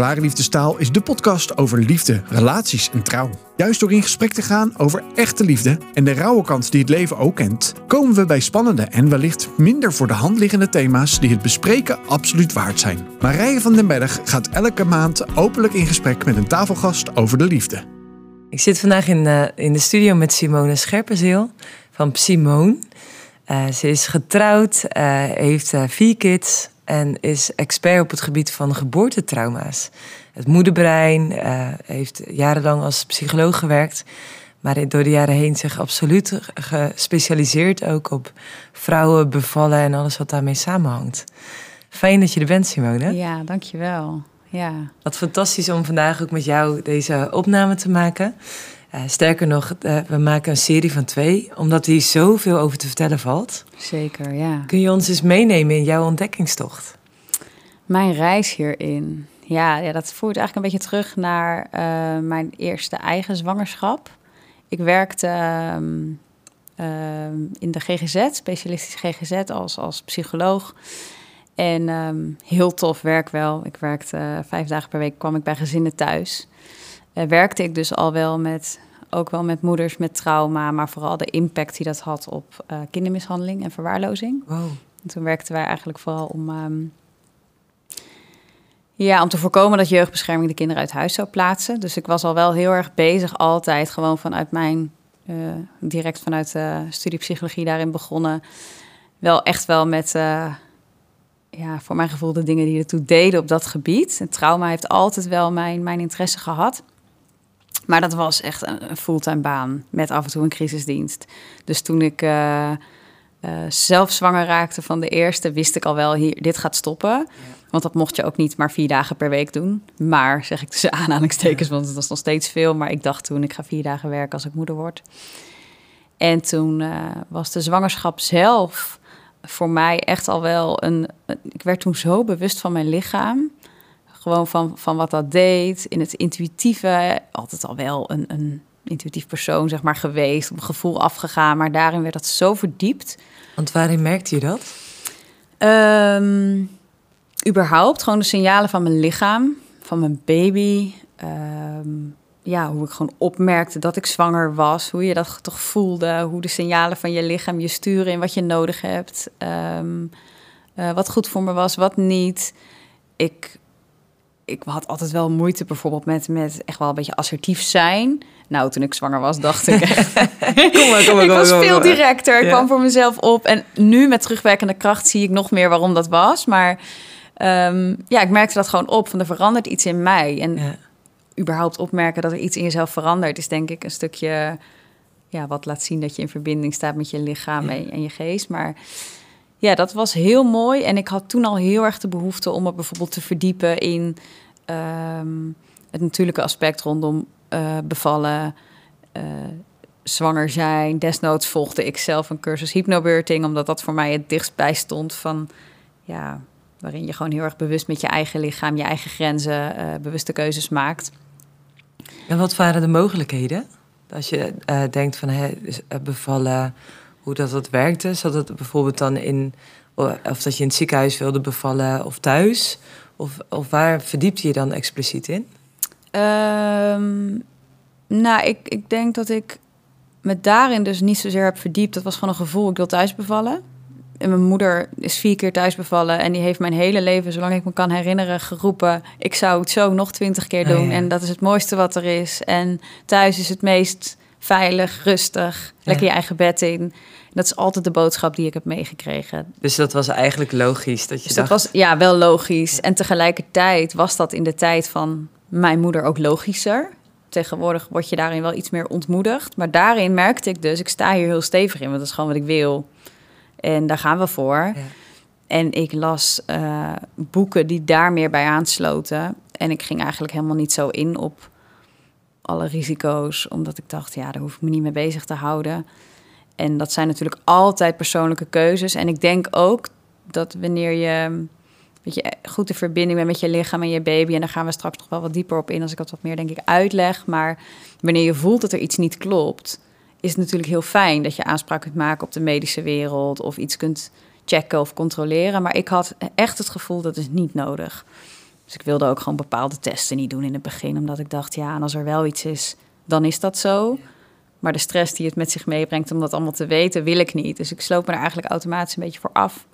Klare Liefdestaal is de podcast over liefde, relaties en trouw. Juist door in gesprek te gaan over echte liefde en de rauwe kant die het leven ook kent, komen we bij spannende en wellicht minder voor de hand liggende thema's die het bespreken absoluut waard zijn. Marije van den Berg gaat elke maand openlijk in gesprek met een tafelgast over de liefde. Ik zit vandaag in, de, in de studio met Simone Scherpenzeel van Simone. Uh, ze is getrouwd, uh, heeft vier kids en is expert op het gebied van geboortetrauma's. Het moederbrein heeft jarenlang als psycholoog gewerkt, maar door de jaren heen zich absoluut gespecialiseerd ook op vrouwen bevallen en alles wat daarmee samenhangt. Fijn dat je er bent, Simone. Ja, dankjewel. Ja. Wat fantastisch om vandaag ook met jou deze opname te maken. Uh, sterker nog, uh, we maken een serie van twee, omdat hier zoveel over te vertellen valt. Zeker, ja. Kun je ons eens meenemen in jouw ontdekkingstocht? Mijn reis hierin. Ja, ja dat voert eigenlijk een beetje terug naar uh, mijn eerste eigen zwangerschap. Ik werkte ehm, in de GGZ, specialistisch GGZ, als, als psycholoog. En um, heel tof werk wel. Ik werkte vijf dagen per week, kwam ik bij gezinnen thuis uh, werkte ik dus al wel met, ook wel met moeders met trauma, maar vooral de impact die dat had op uh, kindermishandeling en verwaarlozing. Wow. En toen werkten wij eigenlijk vooral om, um, ja, om te voorkomen dat jeugdbescherming de kinderen uit huis zou plaatsen. Dus ik was al wel heel erg bezig, altijd gewoon vanuit mijn, uh, direct vanuit de studie psychologie daarin begonnen. Wel echt wel met ja, voor mijn gevoel de dingen die ertoe deden op dat gebied. Het trauma heeft altijd wel mijn, mijn interesse gehad. Maar dat was echt een, fulltime baan met af en toe een crisisdienst. Dus toen ik uh, uh, zelf zwanger raakte van de eerste, wist ik al wel, hier, dit gaat stoppen. Want dat mocht je ook niet maar vier dagen per week doen. Maar, zeg ik tussen aanhalingstekens, want het was nog steeds veel. Maar ik dacht toen, ik ga vier dagen werken als ik moeder word. En toen uh, was de zwangerschap zelf voor mij echt al wel een... Ik werd toen zo bewust van mijn lichaam gewoon van, van wat dat deed. In het intuïtieve, altijd al wel een, een intuïtief persoon zeg maar, geweest. Op gevoel afgegaan, maar daarin werd dat zo verdiept. Want waarin merkte je dat? Um, überhaupt, gewoon de signalen van mijn lichaam, van mijn baby. Um, ja, hoe ik gewoon opmerkte dat ik zwanger was. Hoe je dat toch voelde. Hoe de signalen van je lichaam je sturen in wat je nodig hebt. Um, uh, wat goed voor me was, wat niet. Ik ik had altijd wel moeite bijvoorbeeld met, met echt wel een beetje assertief zijn. Nou, toen ik zwanger was, dacht ik echt... kom maar, kom maar, ik was veel directer, ik ja. kwam voor mezelf op. En nu met terugwerkende kracht zie ik nog meer waarom dat was. Maar um, ja, ik merkte dat gewoon op, van er verandert iets in mij. En ja. überhaupt opmerken dat er iets in jezelf verandert... is denk ik een stukje ja, wat laat zien dat je in verbinding staat met je lichaam ja. en je geest. Maar ja, dat was heel mooi. En ik had toen al heel erg de behoefte om me bijvoorbeeld te verdiepen in um, het natuurlijke aspect rondom uh, bevallen, uh, zwanger zijn. Desnoods volgde ik zelf een cursus hypnobirthing, omdat dat voor mij het dichtst bij stond van ja, waarin je gewoon heel erg bewust met je eigen lichaam, je eigen grenzen, uh, bewuste keuzes maakt. En wat waren de mogelijkheden? Als je denkt van hè, bevallen, hoe dat, dat werkte. Zat het bijvoorbeeld dan in, of dat je in het ziekenhuis wilde bevallen of thuis? Of, of waar verdiepte je dan expliciet in? Um, nou, ik, ik denk dat ik me daarin dus niet zozeer heb verdiept. Dat was gewoon een gevoel, ik wil thuis bevallen. En mijn moeder is vier keer thuis bevallen. En die heeft mijn hele leven, zolang ik me kan herinneren, geroepen... ik zou het zo nog twintig keer doen. Oh, ja. En dat is het mooiste wat er is. En thuis is het meest veilig, rustig, lekker je eigen bed in. Dat is altijd de boodschap die ik heb meegekregen. Dus dat was eigenlijk logisch dat je dus dacht... dat was ja wel logisch. En tegelijkertijd was dat in de tijd van mijn moeder ook logischer. Tegenwoordig word je daarin wel iets meer ontmoedigd. Maar daarin merkte ik dus, ik sta hier heel stevig in, want dat is gewoon wat ik wil. En daar gaan we voor. Ja. En ik las uh, boeken die daar meer bij aansloten. En ik ging eigenlijk helemaal niet zo in op alle risico's, omdat ik dacht, ja, daar hoef ik me niet mee bezig te houden. En dat zijn natuurlijk altijd persoonlijke keuzes. En ik denk ook dat wanneer je, weet je goed in verbinding bent met je lichaam en je baby, en daar gaan we straks nog wel wat dieper op in als ik dat wat meer denk ik uitleg. Maar wanneer je voelt dat er iets niet klopt, is het natuurlijk heel fijn dat je aanspraak kunt maken op de medische wereld of iets kunt checken of controleren. Maar ik had echt het gevoel dat is niet nodig. Dus ik wilde ook gewoon bepaalde testen niet doen in het begin. Omdat ik dacht, ja, en als er wel iets is, dan is dat zo. Maar de stress die het met zich meebrengt om dat allemaal te weten, wil ik niet. Dus ik sloop me er eigenlijk automatisch een beetje voor af.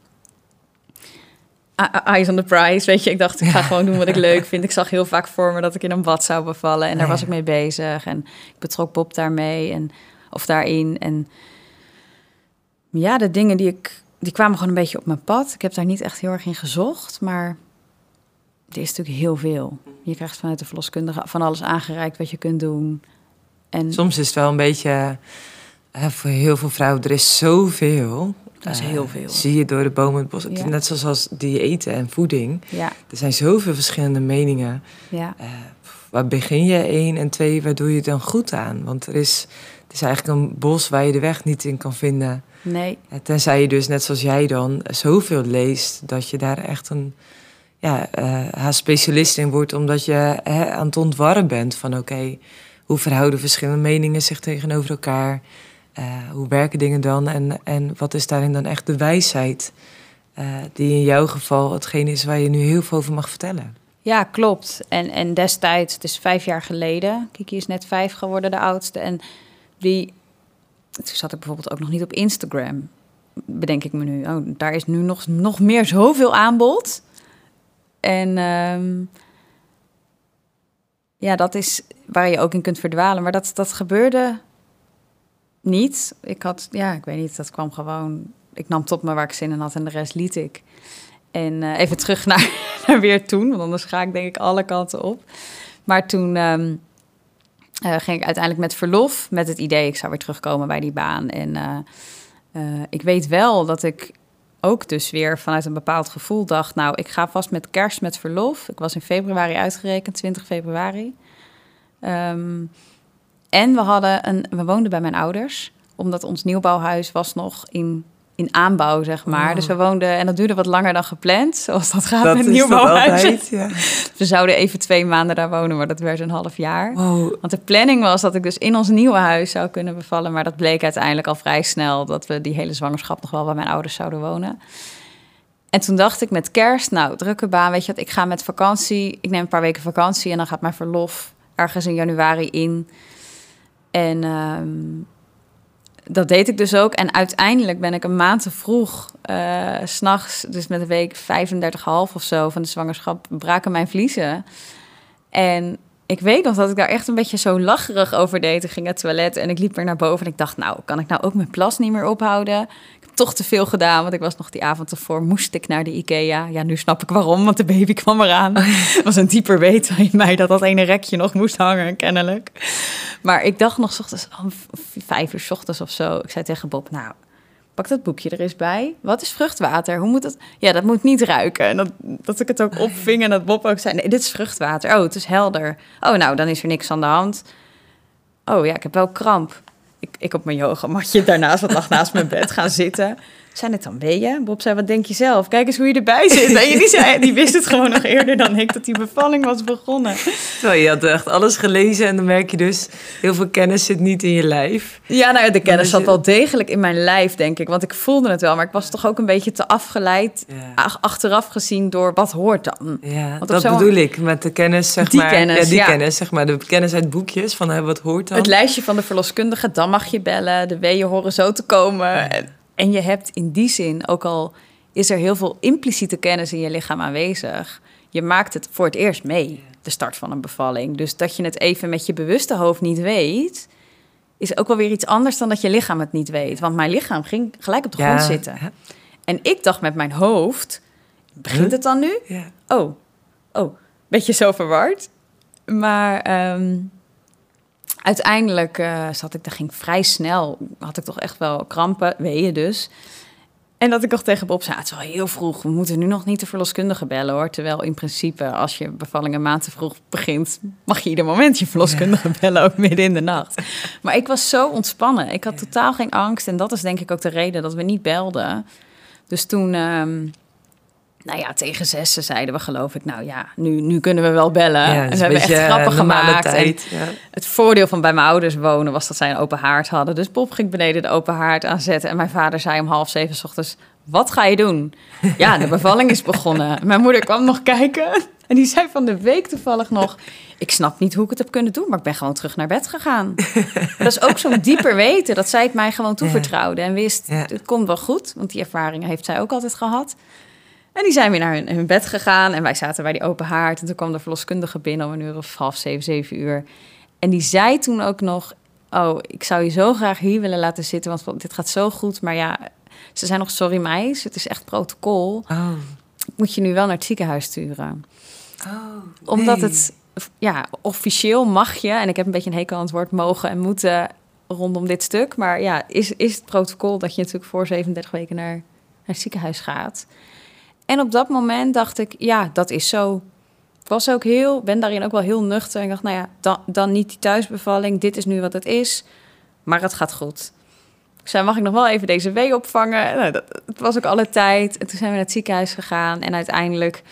Eyes on the prize, weet je. Ik dacht, ik ga gewoon doen wat ik leuk vind. Ik zag heel vaak voor me dat ik in een bad zou bevallen. En daar was ik mee bezig. En ik betrok Bob daarmee. En, of daarin. En ja, de dingen die ik... Die kwamen gewoon een beetje op mijn pad. Ik heb daar niet echt heel erg in gezocht. Maar er is natuurlijk heel veel. Je krijgt vanuit de verloskundige van alles aangereikt wat je kunt doen. En Soms is het wel een beetje... voor heel veel vrouwen, er is zoveel. Dat is heel veel. zie je door de bomen het bos. Net zoals als diëten en voeding. Ja. Er zijn zoveel verschillende meningen. Ja. Uh, waar begin je één en twee, waar doe je dan goed aan? Want er is, het is eigenlijk een bos waar je de weg niet in kan vinden. Nee. Tenzij je dus, net zoals jij dan, zoveel leest... dat je daar echt een ja, uh, specialist in wordt... omdat je hè, aan het ontwarren bent van... oké, hoe verhouden verschillende meningen zich tegenover elkaar... Uh, hoe werken dingen dan en, en wat is daarin dan echt de wijsheid uh, die in jouw geval hetgeen is waar je nu heel veel over mag vertellen? Ja, klopt. En, en destijds, het is vijf jaar geleden, Kiki is net vijf geworden, de oudste. En die, toen zat ik bijvoorbeeld ook nog niet op Instagram, bedenk ik me nu. Oh, daar is nu nog, nog meer zoveel aanbod. En um, ja, dat is waar je ook in kunt verdwalen. Maar dat, dat gebeurde niet. Ik had, ja, ik weet niet, dat kwam gewoon. Ik nam tot me waar ik zin in had en de rest liet ik. En uh, even terug naar, naar, weer toen, want anders ga ik denk ik alle kanten op. Maar toen um, uh, ging ik uiteindelijk met verlof, met het idee ik zou weer terugkomen bij die baan. En uh, ik weet wel dat ik ook dus weer vanuit een bepaald gevoel dacht, nou, ik ga vast met kerst met verlof. Ik was in februari uitgerekend, 20 februari. Um, en we, hadden een, we woonden bij mijn ouders, omdat ons nieuwbouwhuis was nog in, in aanbouw, zeg maar. Dus we oh. woonden, en dat duurde wat langer dan gepland, zoals dat gaat dat met nieuwbouwhuis. Ja. We zouden even twee maanden daar wonen, maar dat werd een half jaar. Want de planning was dat ik dus in ons nieuwe huis zou kunnen bevallen, maar dat bleek uiteindelijk al vrij snel dat we die hele zwangerschap nog wel bij mijn ouders zouden wonen. En toen dacht ik met kerst, nou, drukke baan, weet je wat, ik ga met vakantie, ik neem een paar weken vakantie en dan gaat mijn verlof ergens in januari in. En ehm, dat deed ik dus ook. En uiteindelijk ben ik een maand te vroeg, uh, s'nachts, dus met een week 35,5 of zo van de zwangerschap, braken mijn vliezen. En ik weet nog dat ik daar echt een beetje zo lacherig over deed. Ik ging het toilet en ik liep weer naar boven en ik dacht, nou, kan ik nou ook mijn plas niet meer ophouden? Toch te veel gedaan. Want ik was nog die avond ervoor, moest ik naar de IKEA. Ja, nu snap ik waarom, want de baby kwam eraan. Het was een dieper weten in mij dat dat ene rekje nog moest hangen, kennelijk. Maar ik dacht nog s ochtends, oh, vijf uur s ochtends of zo. Ik zei tegen Bob, nou, pak dat boekje er eens bij. Wat is vruchtwater? Hoe moet dat? Ja, dat moet niet ruiken. En dat, dat ik het ook opving en dat Bob ook zei, nee, dit is vruchtwater. Oh, het is helder. Oh, nou, dan is er niks aan de hand. Oh ja, ik heb wel kramp ik, ik op mijn yogamatje daarnaast, wat lag naast mijn bed, gaan zitten. Zijn het dan weeën? Bob zei, wat denk je zelf? Kijk eens hoe je erbij zit. En die, zei, die wist het gewoon nog eerder dan ik dat die bevalling was begonnen. Terwijl je had echt alles gelezen en dan merk je dus... heel veel kennis zit niet in je lijf. Ja, nou de kennis zat wel degelijk in mijn lijf, denk ik. Want ik voelde het wel, maar ik was toch ook een beetje te afgeleid... achteraf gezien door wat hoort dan. Ja, Want dat bedoel ik, met de kennis, zeg die maar. Kennis, ja, die kennis, zeg maar. De kennis uit boekjes, van wat hoort dan. Het lijstje van de verloskundige, dan mag je bellen. De weeën horen zo te komen. En, en je hebt in die zin, ook al is er heel veel impliciete kennis in je lichaam aanwezig, je maakt het voor het eerst mee, de start van een bevalling. Dus dat je het even met je bewuste hoofd niet weet, is ook wel weer iets anders dan dat je lichaam het niet weet. Want mijn lichaam ging gelijk op de grond zitten. En ik dacht met mijn hoofd, begint het dan nu? Ja. Oh, oh, beetje zo verward. Maar ehm, uiteindelijk uh, zat ik, dat ging vrij snel, had ik toch echt wel krampen, weeën dus. En dat ik nog tegen Bob zei, het is wel heel vroeg, we moeten nu nog niet de verloskundige bellen hoor. Terwijl in principe, als je bevalling een maand te vroeg begint, mag je ieder moment je verloskundige bellen, ook midden in de nacht. Maar ik was zo ontspannen, ik had totaal geen angst. En dat is denk ik ook de reden dat we niet belden. Dus toen... Um, nou ja, tegen zessen zeiden we geloof ik, nou ja, nu, nu kunnen we wel bellen. en we hebben echt grappen gemaakt. Tijd, ja. Het voordeel van bij mijn ouders wonen was dat zij een open haard hadden. Dus Bob ging beneden de open haard aanzetten. En mijn vader zei om half zeven s ochtends, wat ga je doen? Ja, de bevalling is begonnen. Mijn moeder kwam nog kijken. En die zei van de week toevallig nog... ik snap niet hoe ik het heb kunnen doen, maar ik ben gewoon terug naar bed gegaan. dat is ook zo'n dieper weten dat zij het mij gewoon toevertrouwde... en wist, Ja. het komt wel goed, want die ervaringen heeft zij ook altijd gehad. En die zijn weer naar hun, hun bed gegaan en wij zaten bij die open haard... en toen kwam de verloskundige binnen om een uur of half zeven, zeven uur... En die zei toen ook nog: Oh, ik zou je zo graag hier willen laten zitten, want dit gaat zo goed. Maar ja, ze zijn nog sorry, meis. Het is echt protocol. Oh. Moet je nu wel naar het ziekenhuis sturen. Oh, Omdat het, ja, officieel mag je, en ik heb een beetje een hekel aan het woord mogen en moeten rondom dit stuk. Maar ja, is, is het protocol dat je natuurlijk voor 37 weken naar, naar het ziekenhuis gaat. En op dat moment dacht ik, ja, dat is zo. Ik was ook heel, ben daarin ook wel heel nuchter. Ik dacht, nou ja, dan, dan niet die thuisbevalling. Dit is nu wat het is. Maar het gaat goed. Ik zei, mag ik nog wel even deze wee opvangen? Nou, dat, was ook alle tijd. En toen zijn we naar het ziekenhuis gegaan. En uiteindelijk,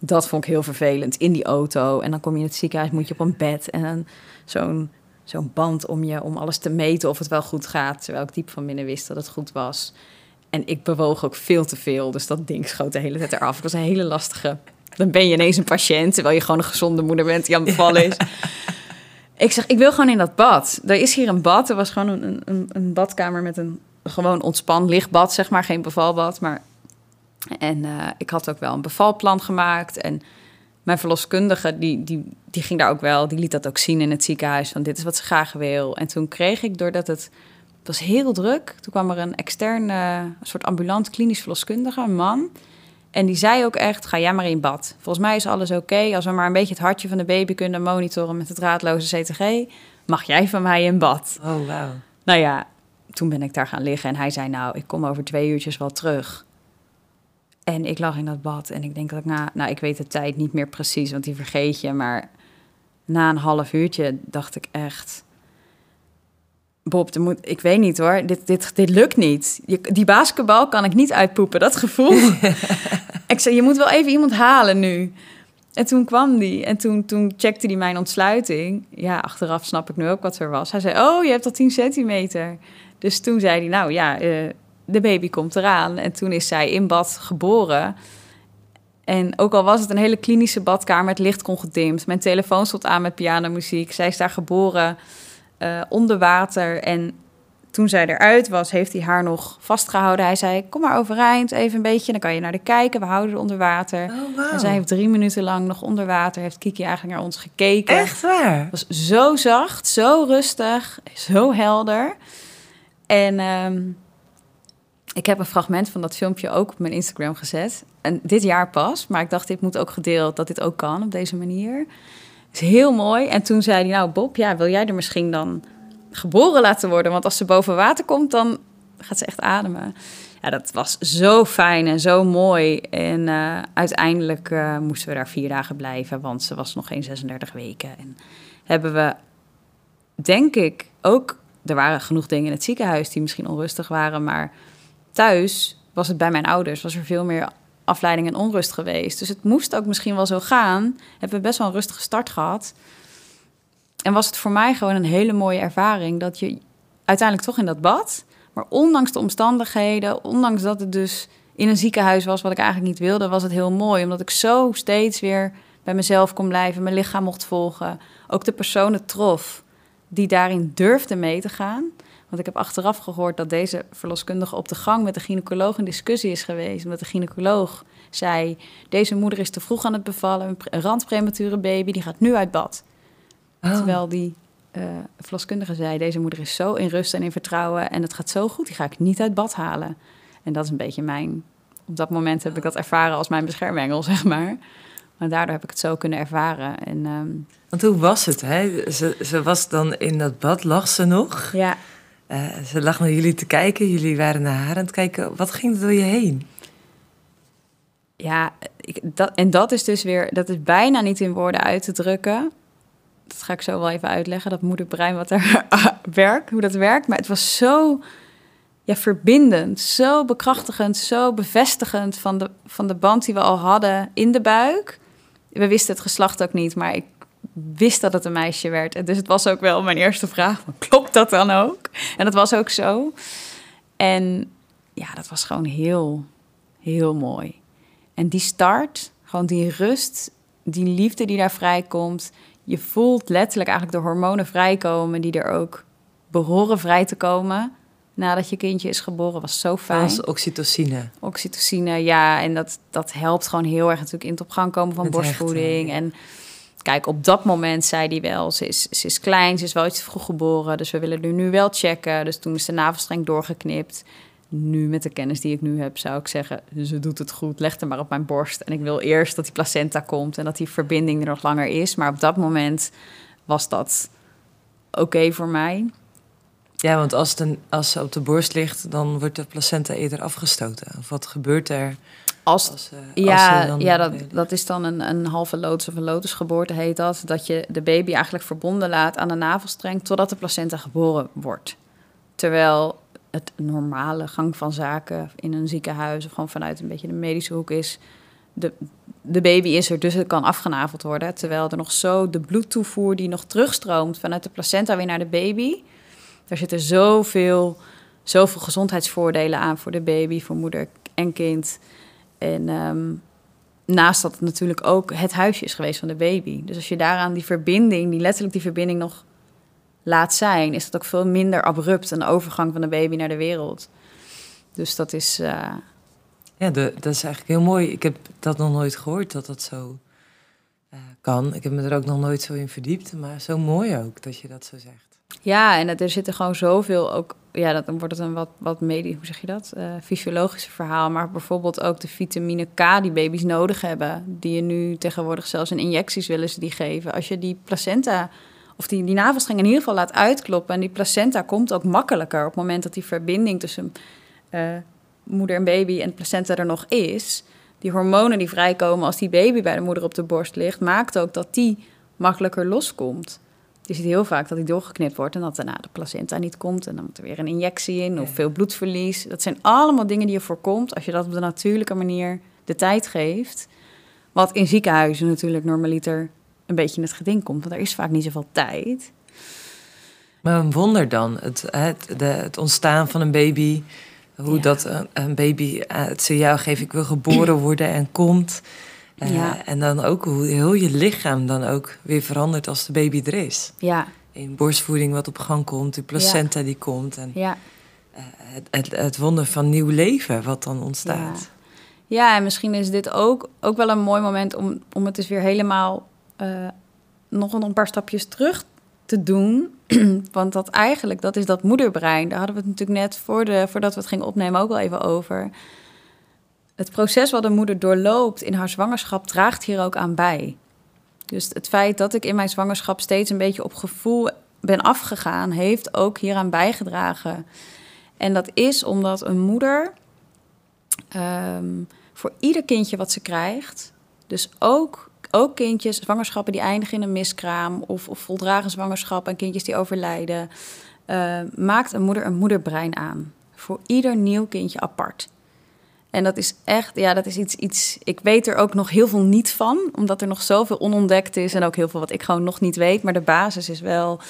dat vond ik heel vervelend, in die auto. En dan kom je in het ziekenhuis, moet je op een bed. En zo'n zo'n band om je, om alles te meten of het wel goed gaat. Terwijl ik diep van binnen wist dat het goed was. En ik bewoog ook veel te veel. Dus dat ding schoot de hele tijd eraf. Het was een hele lastige. Dan ben je ineens een patiënt, terwijl je gewoon een gezonde moeder bent die aan het bevallen is. ik zeg, ik wil gewoon in dat bad. Er is hier een bad. Er was gewoon een, een, een badkamer met een gewoon ontspan lichtbad, zeg maar. Geen bevalbad, maar... En eh, ik had ook wel een bevalplan gemaakt. En mijn verloskundige, die, die, die ging daar ook wel... die liet dat ook zien in het ziekenhuis, van dit is wat ze graag wil. En toen kreeg ik, doordat het... Het was heel druk. Toen kwam er een extern, eh, een soort ambulant klinisch verloskundige, een man... En die zei ook echt, ga jij maar in bad. Volgens mij is alles oké. Als we maar een beetje het hartje van de baby kunnen monitoren met het draadloze CTG, mag jij van mij in bad. Oh, wauw. Nou ja, toen ben ik daar gaan liggen en hij zei, nou, ik kom over twee uurtjes wel terug. En ik lag in dat bad en ik denk dat ik na, nou, ik weet de tijd niet meer precies, want die vergeet je. Maar na een half uurtje dacht ik echt, Bob, moet, ik weet niet hoor, dit, dit, dit lukt niet. Je, die basketbal kan ik niet uitpoepen, dat gevoel. ik zei, je moet wel even iemand halen nu. En toen kwam die en toen, toen checkte hij mijn ontsluiting. Ja, achteraf snap ik nu ook wat er was. Hij zei, oh, je hebt al 10 centimeter. Dus toen zei hij, nou ja, eh, de baby komt eraan. En toen is zij in bad geboren. En ook al was het een hele klinische badkamer, het licht kon gedimd. Mijn telefoon stond aan met pianomuziek. Zij is daar geboren eh, onder water. En toen zij eruit was, heeft hij haar nog vastgehouden. Hij zei, kom maar overeind, even een beetje. Dan kan je naar de kijken, we houden er onder water. Oh. En zij heeft drie minuten lang nog onder water, heeft Kiki eigenlijk naar ons gekeken. Echt waar? Het was zo zacht, zo rustig, zo helder. En ehm, ik heb een fragment van dat filmpje ook op mijn Instagram gezet. En dit jaar pas, maar ik dacht, dit moet ook gedeeld, dat dit ook kan op deze manier. Is heel mooi. En toen zei hij, nou Bob, ja, wil jij er misschien dan geboren laten worden? Want als ze boven water komt, dan gaat ze echt ademen. Ja, dat was zo fijn en zo mooi. En eh, uiteindelijk eh, moesten we daar vier dagen blijven, want ze was nog geen 36 weken. En hebben we, denk ik, ook... Er waren genoeg dingen in het ziekenhuis die misschien onrustig waren, maar thuis was het bij mijn ouders, was er veel meer afleiding en onrust geweest. Dus het moest ook misschien wel zo gaan. Hebben we best wel een rustige start gehad. En was het voor mij gewoon een hele mooie ervaring dat je uiteindelijk toch in dat bad, maar ondanks de omstandigheden, ondanks dat het dus in een ziekenhuis was wat ik eigenlijk niet wilde, was het heel mooi omdat ik zo steeds weer bij mezelf kon blijven, mijn lichaam mocht volgen, ook de personen trof die daarin durfden mee te gaan. Want ik heb achteraf gehoord dat deze verloskundige op de gang met de gynaecoloog in discussie is geweest. Omdat de gynaecoloog zei: Deze moeder is te vroeg aan het bevallen, een pre- een randpremature baby, die gaat nu uit bad. Oh. Terwijl die eh, verloskundige zei: Deze moeder is zo in rust en in vertrouwen en het gaat zo goed, die ga ik niet uit bad halen. En dat is een beetje mijn. Op dat moment heb ik dat ervaren als mijn beschermengel, zeg maar. Maar daardoor heb ik het zo kunnen ervaren. En ehm, Want hoe was het? Hè? Ze, ze was dan in dat bad, lag ze nog? ja, Eh, ze lag naar jullie te kijken, jullie waren naar haar aan het kijken. Wat ging er door je heen? Ja, en dat is dus weer, dat is bijna niet in woorden uit te drukken. Dat ga ik zo wel even uitleggen, dat moederbrein wat er werkt, hoe dat werkt. Maar het was zo ja, verbindend, zo bekrachtigend, zo bevestigend van de, van de band die we al hadden in de buik. We wisten het geslacht ook niet, maar ik wist dat het een meisje werd. En dus het was ook wel mijn eerste vraag, klopt dat dan ook? En dat was ook zo. En ja, dat was gewoon heel, heel mooi. En die start, gewoon die rust die liefde die daar vrijkomt. Je voelt letterlijk eigenlijk de hormonen vrijkomen die er ook behoren vrij te komen nadat je kindje is geboren. Was zo fijn. Als oxytocine. Oxytocine, ja. En dat, dat helpt gewoon heel erg natuurlijk in het op gang komen van borstvoeding. hechten, En kijk, op dat moment zei hij wel, ze is, ze is klein, ze is wel iets te vroeg geboren. Dus we willen er nu wel checken. Dus toen is de navelstreng doorgeknipt. Nu, met de kennis die ik nu heb, zou ik zeggen... ze doet het goed, leg hem maar op mijn borst. En ik wil eerst dat die placenta komt... en dat die verbinding er nog langer is. Maar op dat moment was dat oké voor mij. Ja, want als, als ze op de borst ligt, dan wordt de placenta eerder afgestoten. Of wat gebeurt er Als, als, eh, ja, dan- ja dat, dat is dan een, een halve loods of een lotusgeboorte heet dat. Dat je de baby eigenlijk verbonden laat aan de navelstreng... totdat de placenta geboren wordt. Terwijl het normale gang van zaken in een ziekenhuis... of gewoon vanuit een beetje de medische hoek is... De, de baby is er, dus het kan afgenaveld worden. Terwijl er nog zo de bloedtoevoer die nog terugstroomt... vanuit de placenta weer naar de baby... daar zitten zoveel, zoveel gezondheidsvoordelen aan voor de baby... voor moeder en kind... En ehm, naast dat het natuurlijk ook het huisje is geweest van de baby. Dus als je daaraan die verbinding, die letterlijk die verbinding nog laat zijn, is dat ook veel minder abrupt een overgang van de baby naar de wereld. Dus dat is. eh, Ja, de, dat is eigenlijk heel mooi. Ik heb dat nog nooit gehoord, dat dat zo eh, kan. Ik heb me er ook nog nooit zo in verdiept. Maar zo mooi ook dat je dat zo zegt. Ja, en er zitten gewoon zoveel ook. Ja, dan wordt het een wat, wat medie, hoe zeg je dat? Eh fysiologische verhaal. Maar bijvoorbeeld ook de vitamine K die baby's nodig hebben. Die je nu tegenwoordig zelfs in injecties willen ze die geven. Als je die placenta of die, die navelstreng in ieder geval laat uitkloppen. En die placenta komt ook makkelijker op het moment dat die verbinding tussen eh, moeder en baby en placenta er nog is. Die hormonen die vrijkomen als die baby bij de moeder op de borst ligt, maakt ook dat die makkelijker loskomt. Je ziet heel vaak dat die doorgeknipt wordt en dat daarna de placenta niet komt. En dan moet er weer een injectie in of veel bloedverlies. Dat zijn allemaal dingen die je voorkomt als je dat op de natuurlijke manier de tijd geeft. Wat in ziekenhuizen natuurlijk normaliter een beetje in het geding komt. Want er is vaak niet zoveel tijd. Maar een wonder dan. Het, het, de, het ontstaan van een baby. Hoe Ja. dat een, een baby eh, het signaal geeft, ik wil geboren worden en komt. Eh, Ja. En dan ook hoe heel je lichaam dan ook weer verandert als de baby er is. Ja, In borstvoeding wat op gang komt, de placenta die komt. En ja. eh, het, het, het wonder van nieuw leven wat dan ontstaat. Ja, en misschien is dit ook, ook wel een mooi moment om, om het dus weer helemaal eh, nog een paar stapjes terug te doen. Want dat eigenlijk, dat is dat moederbrein. Daar hadden we het natuurlijk net voor de, voordat we het gingen opnemen ook wel even over. Het proces wat de moeder doorloopt in haar zwangerschap draagt hier ook aan bij. Dus het feit dat ik in mijn zwangerschap steeds een beetje op gevoel ben afgegaan, heeft ook hieraan bijgedragen. En dat is omdat een moeder ehm, voor ieder kindje wat ze krijgt, dus ook, ook kindjes, zwangerschappen die eindigen in een miskraam of, of voldragen zwangerschap en kindjes die overlijden, eh, maakt een moeder een moederbrein aan. Voor ieder nieuw kindje apart. En dat is echt, ja, dat is iets, iets. Ik weet er ook nog heel veel niet van, omdat er nog zoveel onontdekt is en ook heel veel wat ik gewoon nog niet weet. Maar de basis is wel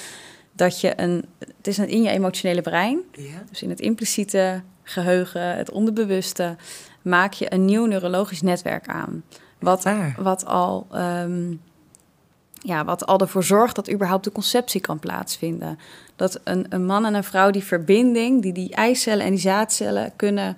dat je een. Het is een in je emotionele brein. Ja? Dus in het impliciete geheugen, het onderbewuste, maak je een nieuw neurologisch netwerk aan. Wat, wat, al, ehm, ja, wat al ervoor zorgt dat überhaupt de conceptie kan plaatsvinden. Dat een, een man en een vrouw die verbinding, die die eicellen en die zaadcellen kunnen,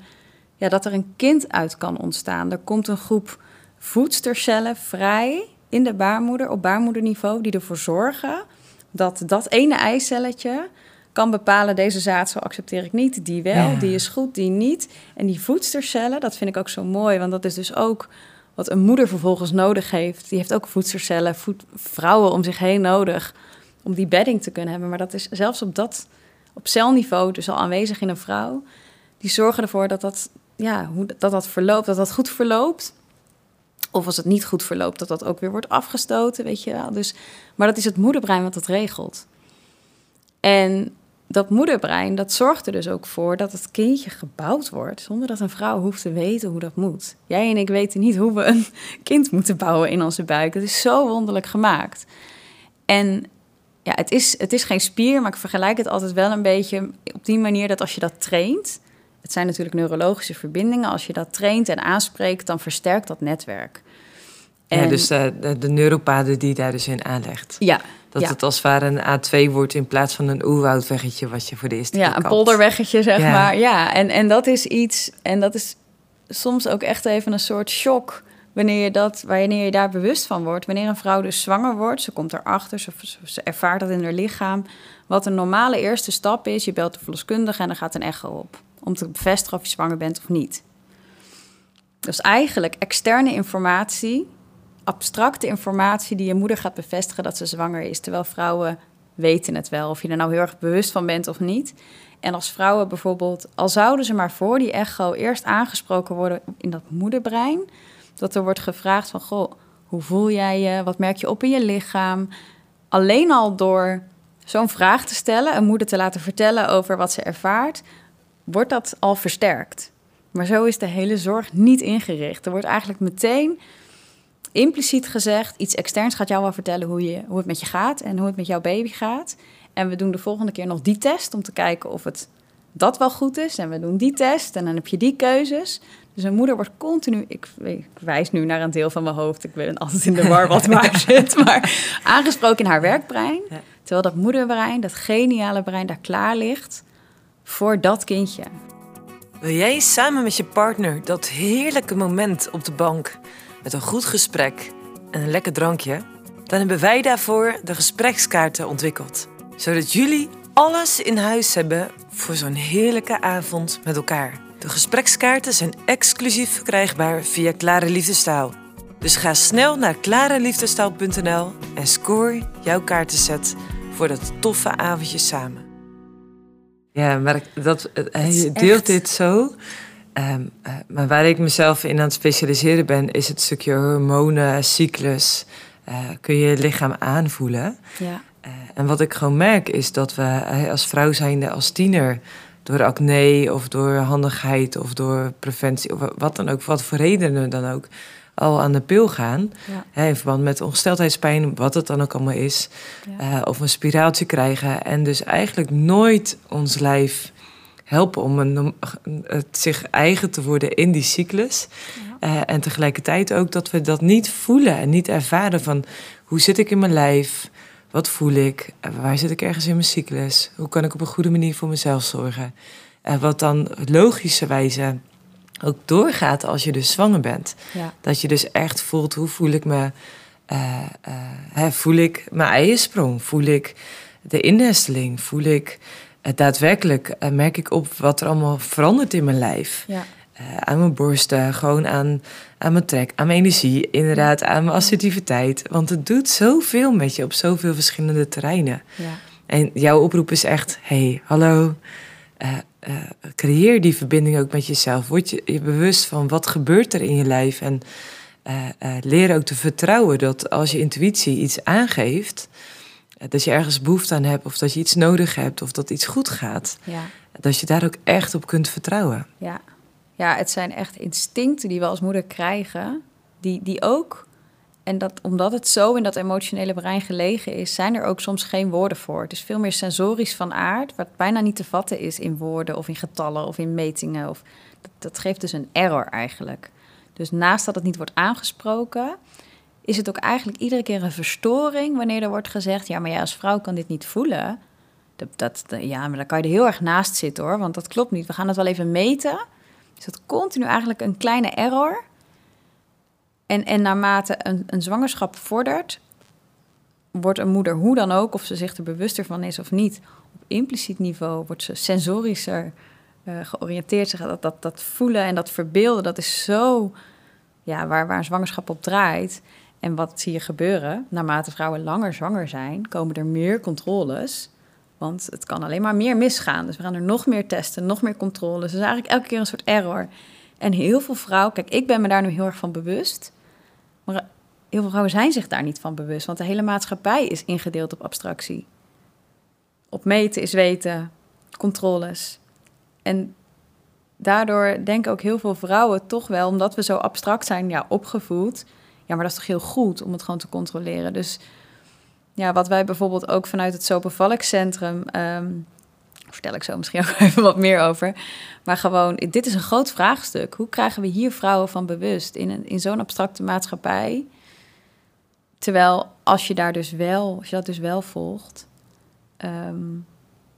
ja, dat er een kind uit kan ontstaan. Er komt een groep voedstercellen vrij in de baarmoeder, op baarmoederniveau, die ervoor zorgen dat dat ene eicelletje kan bepalen, deze zaadcel accepteer ik niet, die wel, Ja. die is goed, die niet. En die voedstercellen, dat vind ik ook zo mooi, want dat is dus ook wat een moeder vervolgens nodig heeft. Die heeft ook voedstercellen, voed, vrouwen om zich heen nodig om die bedding te kunnen hebben. Maar dat is zelfs op dat, op celniveau, dus al aanwezig in een vrouw, die zorgen ervoor dat dat, ja, hoe, dat, dat verloopt, dat dat goed verloopt. Of als het niet goed verloopt, dat dat ook weer wordt afgestoten, weet je wel. Dus, maar dat is het moederbrein wat dat regelt. En dat moederbrein, dat zorgt er dus ook voor dat het kindje gebouwd wordt... zonder dat een vrouw hoeft te weten hoe dat moet. Jij en ik weten niet hoe we een kind moeten bouwen in onze buik. Het is zo wonderlijk gemaakt. En ja, het is, het is geen spier, maar ik vergelijk het altijd wel een beetje op die manier... dat als je dat traint... Het zijn natuurlijk neurologische verbindingen. Als je dat traint en aanspreekt, dan versterkt dat netwerk. En, ja, dus de, de, de neuropaden die daar dus in aanlegt. Ja, Dat het als het ware een A2 wordt in plaats van een oerwoudweggetje wat je voor de eerste ja, keer een kapt. polderweggetje, zeg Ja. maar. Ja, en, en dat is iets, en dat is soms ook echt even een soort shock wanneer je, dat, wanneer je daar bewust van wordt. Wanneer een vrouw dus zwanger wordt, ze komt erachter, ze, ze, ze ervaart dat in haar lichaam. Wat een normale eerste stap is, je belt de verloskundige en dan gaat een echo op. Om te bevestigen of je zwanger bent of niet. Dus eigenlijk externe informatie, abstracte informatie die je moeder gaat bevestigen dat ze zwanger is. Terwijl vrouwen weten het wel, of je er nou heel erg bewust van bent of niet. En als vrouwen bijvoorbeeld, al zouden ze maar voor die echo eerst aangesproken worden in dat moederbrein, dat er wordt gevraagd van, goh, hoe voel jij je? Wat merk je op in je lichaam? Alleen al door zo'n vraag te stellen, een moeder te laten vertellen over wat ze ervaart, wordt dat al versterkt. Maar zo is de hele zorg niet ingericht. Er wordt eigenlijk meteen impliciet gezegd, iets externs gaat jou wel vertellen hoe, je, hoe het met je gaat en hoe het met jouw baby gaat. En we doen de volgende keer nog die test om te kijken of het dat wel goed is. En we doen die test en dan heb je die keuzes. Dus een moeder wordt continu, ik, ik wijs nu naar een deel van mijn hoofd, ik ben altijd in de war wat waar zit, maar aangesproken in haar werkbrein. Terwijl dat moederbrein, dat geniale brein, daar klaar ligt voor dat kindje. Wil jij samen met je partner dat heerlijke moment op de bank met een goed gesprek en een lekker drankje? Dan hebben wij daarvoor de gesprekskaarten ontwikkeld. Zodat jullie alles in huis hebben voor zo'n heerlijke avond met elkaar. De gesprekskaarten zijn exclusief verkrijgbaar via Klare Liefdestaal. Dus ga snel naar klareliefdestaal.nl en score jouw kaartenset voor dat toffe avondje samen. Ja, maar dat, eh, is deelt echt- dit zo. Ehm, eh, maar waar ik mezelf in aan het specialiseren ben, is het stukje hormonen, cyclus. eh, kun je je lichaam aanvoelen. Ja. En wat ik gewoon merk is dat we als vrouw zijnde, als tiener, door acne of door handigheid of door preventie of wat dan ook, wat voor redenen dan ook, al aan de pil gaan. Ja. Hè, in verband met ongesteldheidspijn, wat het dan ook allemaal is. Ja. eh, of een spiraaltje krijgen. En dus eigenlijk nooit ons lijf helpen om een, het zich eigen te worden in die cyclus. Eh, en tegelijkertijd ook dat we dat niet voelen en niet ervaren van hoe zit ik in mijn lijf? Wat voel ik? Eh, Waar zit ik ergens in mijn cyclus? Hoe kan ik op een goede manier voor mezelf zorgen? En wat dan logischerwijze ook doorgaat als je dus zwanger bent. Ja. Dat je dus echt voelt, hoe voel ik me? eh, eh, hè, voel ik mijn eiensprong? Voel ik de innesteling? Voel ik eh, daadwerkelijk, merk ik op wat er allemaal verandert in mijn lijf? Ja. Aan mijn borsten, gewoon aan, aan mijn trek, aan mijn energie, inderdaad, aan mijn assertiviteit. Want het doet zoveel met je op zoveel verschillende terreinen. Ja. En jouw oproep is echt: hey, hallo. Eh, eh, creëer die verbinding ook met jezelf. Word je, je bewust van wat gebeurt er in je lijf. En eh, leer ook te vertrouwen dat als je intuïtie iets aangeeft, dat je ergens behoefte aan hebt, of dat je iets nodig hebt, of dat iets goed gaat, Ja. dat je daar ook echt op kunt vertrouwen. Ja. ja, het zijn echt instincten die we als moeder krijgen, die, die ook, en dat, omdat het zo in dat emotionele brein gelegen is, zijn er ook soms geen woorden voor. Het is veel meer sensorisch van aard, wat bijna niet te vatten is in woorden of in getallen of in metingen. Of, dat, dat geeft dus een error eigenlijk. Dus naast dat het niet wordt aangesproken, is het ook eigenlijk iedere keer een verstoring wanneer er wordt gezegd: ja, maar jij als vrouw kan dit niet voelen. Dat, dat, ja, maar dan kan je er heel erg naast zitten hoor, want dat klopt niet. We gaan het wel even meten. Dus dat continu eigenlijk een kleine error. En, en naarmate een, een zwangerschap vordert, wordt een moeder hoe dan ook, of ze zich er bewuster van is of niet, op impliciet niveau wordt ze sensorischer eh, georiënteerd. Ze dat, dat, dat voelen en dat verbeelden, dat is zo ja, waar, waar een zwangerschap op draait. En wat zie je gebeuren? Naarmate vrouwen langer zwanger zijn, komen er meer controles. Want het kan alleen maar meer misgaan. Dus we gaan er nog meer testen, nog meer controles. Dus eigenlijk elke keer een soort error. En heel veel vrouwen, kijk, ik ben me daar nu heel erg van bewust. Maar heel veel vrouwen zijn zich daar niet van bewust. Want de hele maatschappij is ingedeeld op abstractie. Op meten is weten, controles. En daardoor denken ook heel veel vrouwen toch wel, omdat we zo abstract zijn, ja, opgevoed. Ja, maar dat is toch heel goed om het gewoon te controleren. Dus ja, wat wij bijvoorbeeld ook vanuit het Sopenvalkcentrum, ehm vertel ik zo misschien ook even wat meer over. Maar gewoon, dit is een groot vraagstuk. Hoe krijgen we hier vrouwen van bewust in, in zo'n abstracte maatschappij? Terwijl als je daar dus wel, als je dat dus wel volgt. ehm,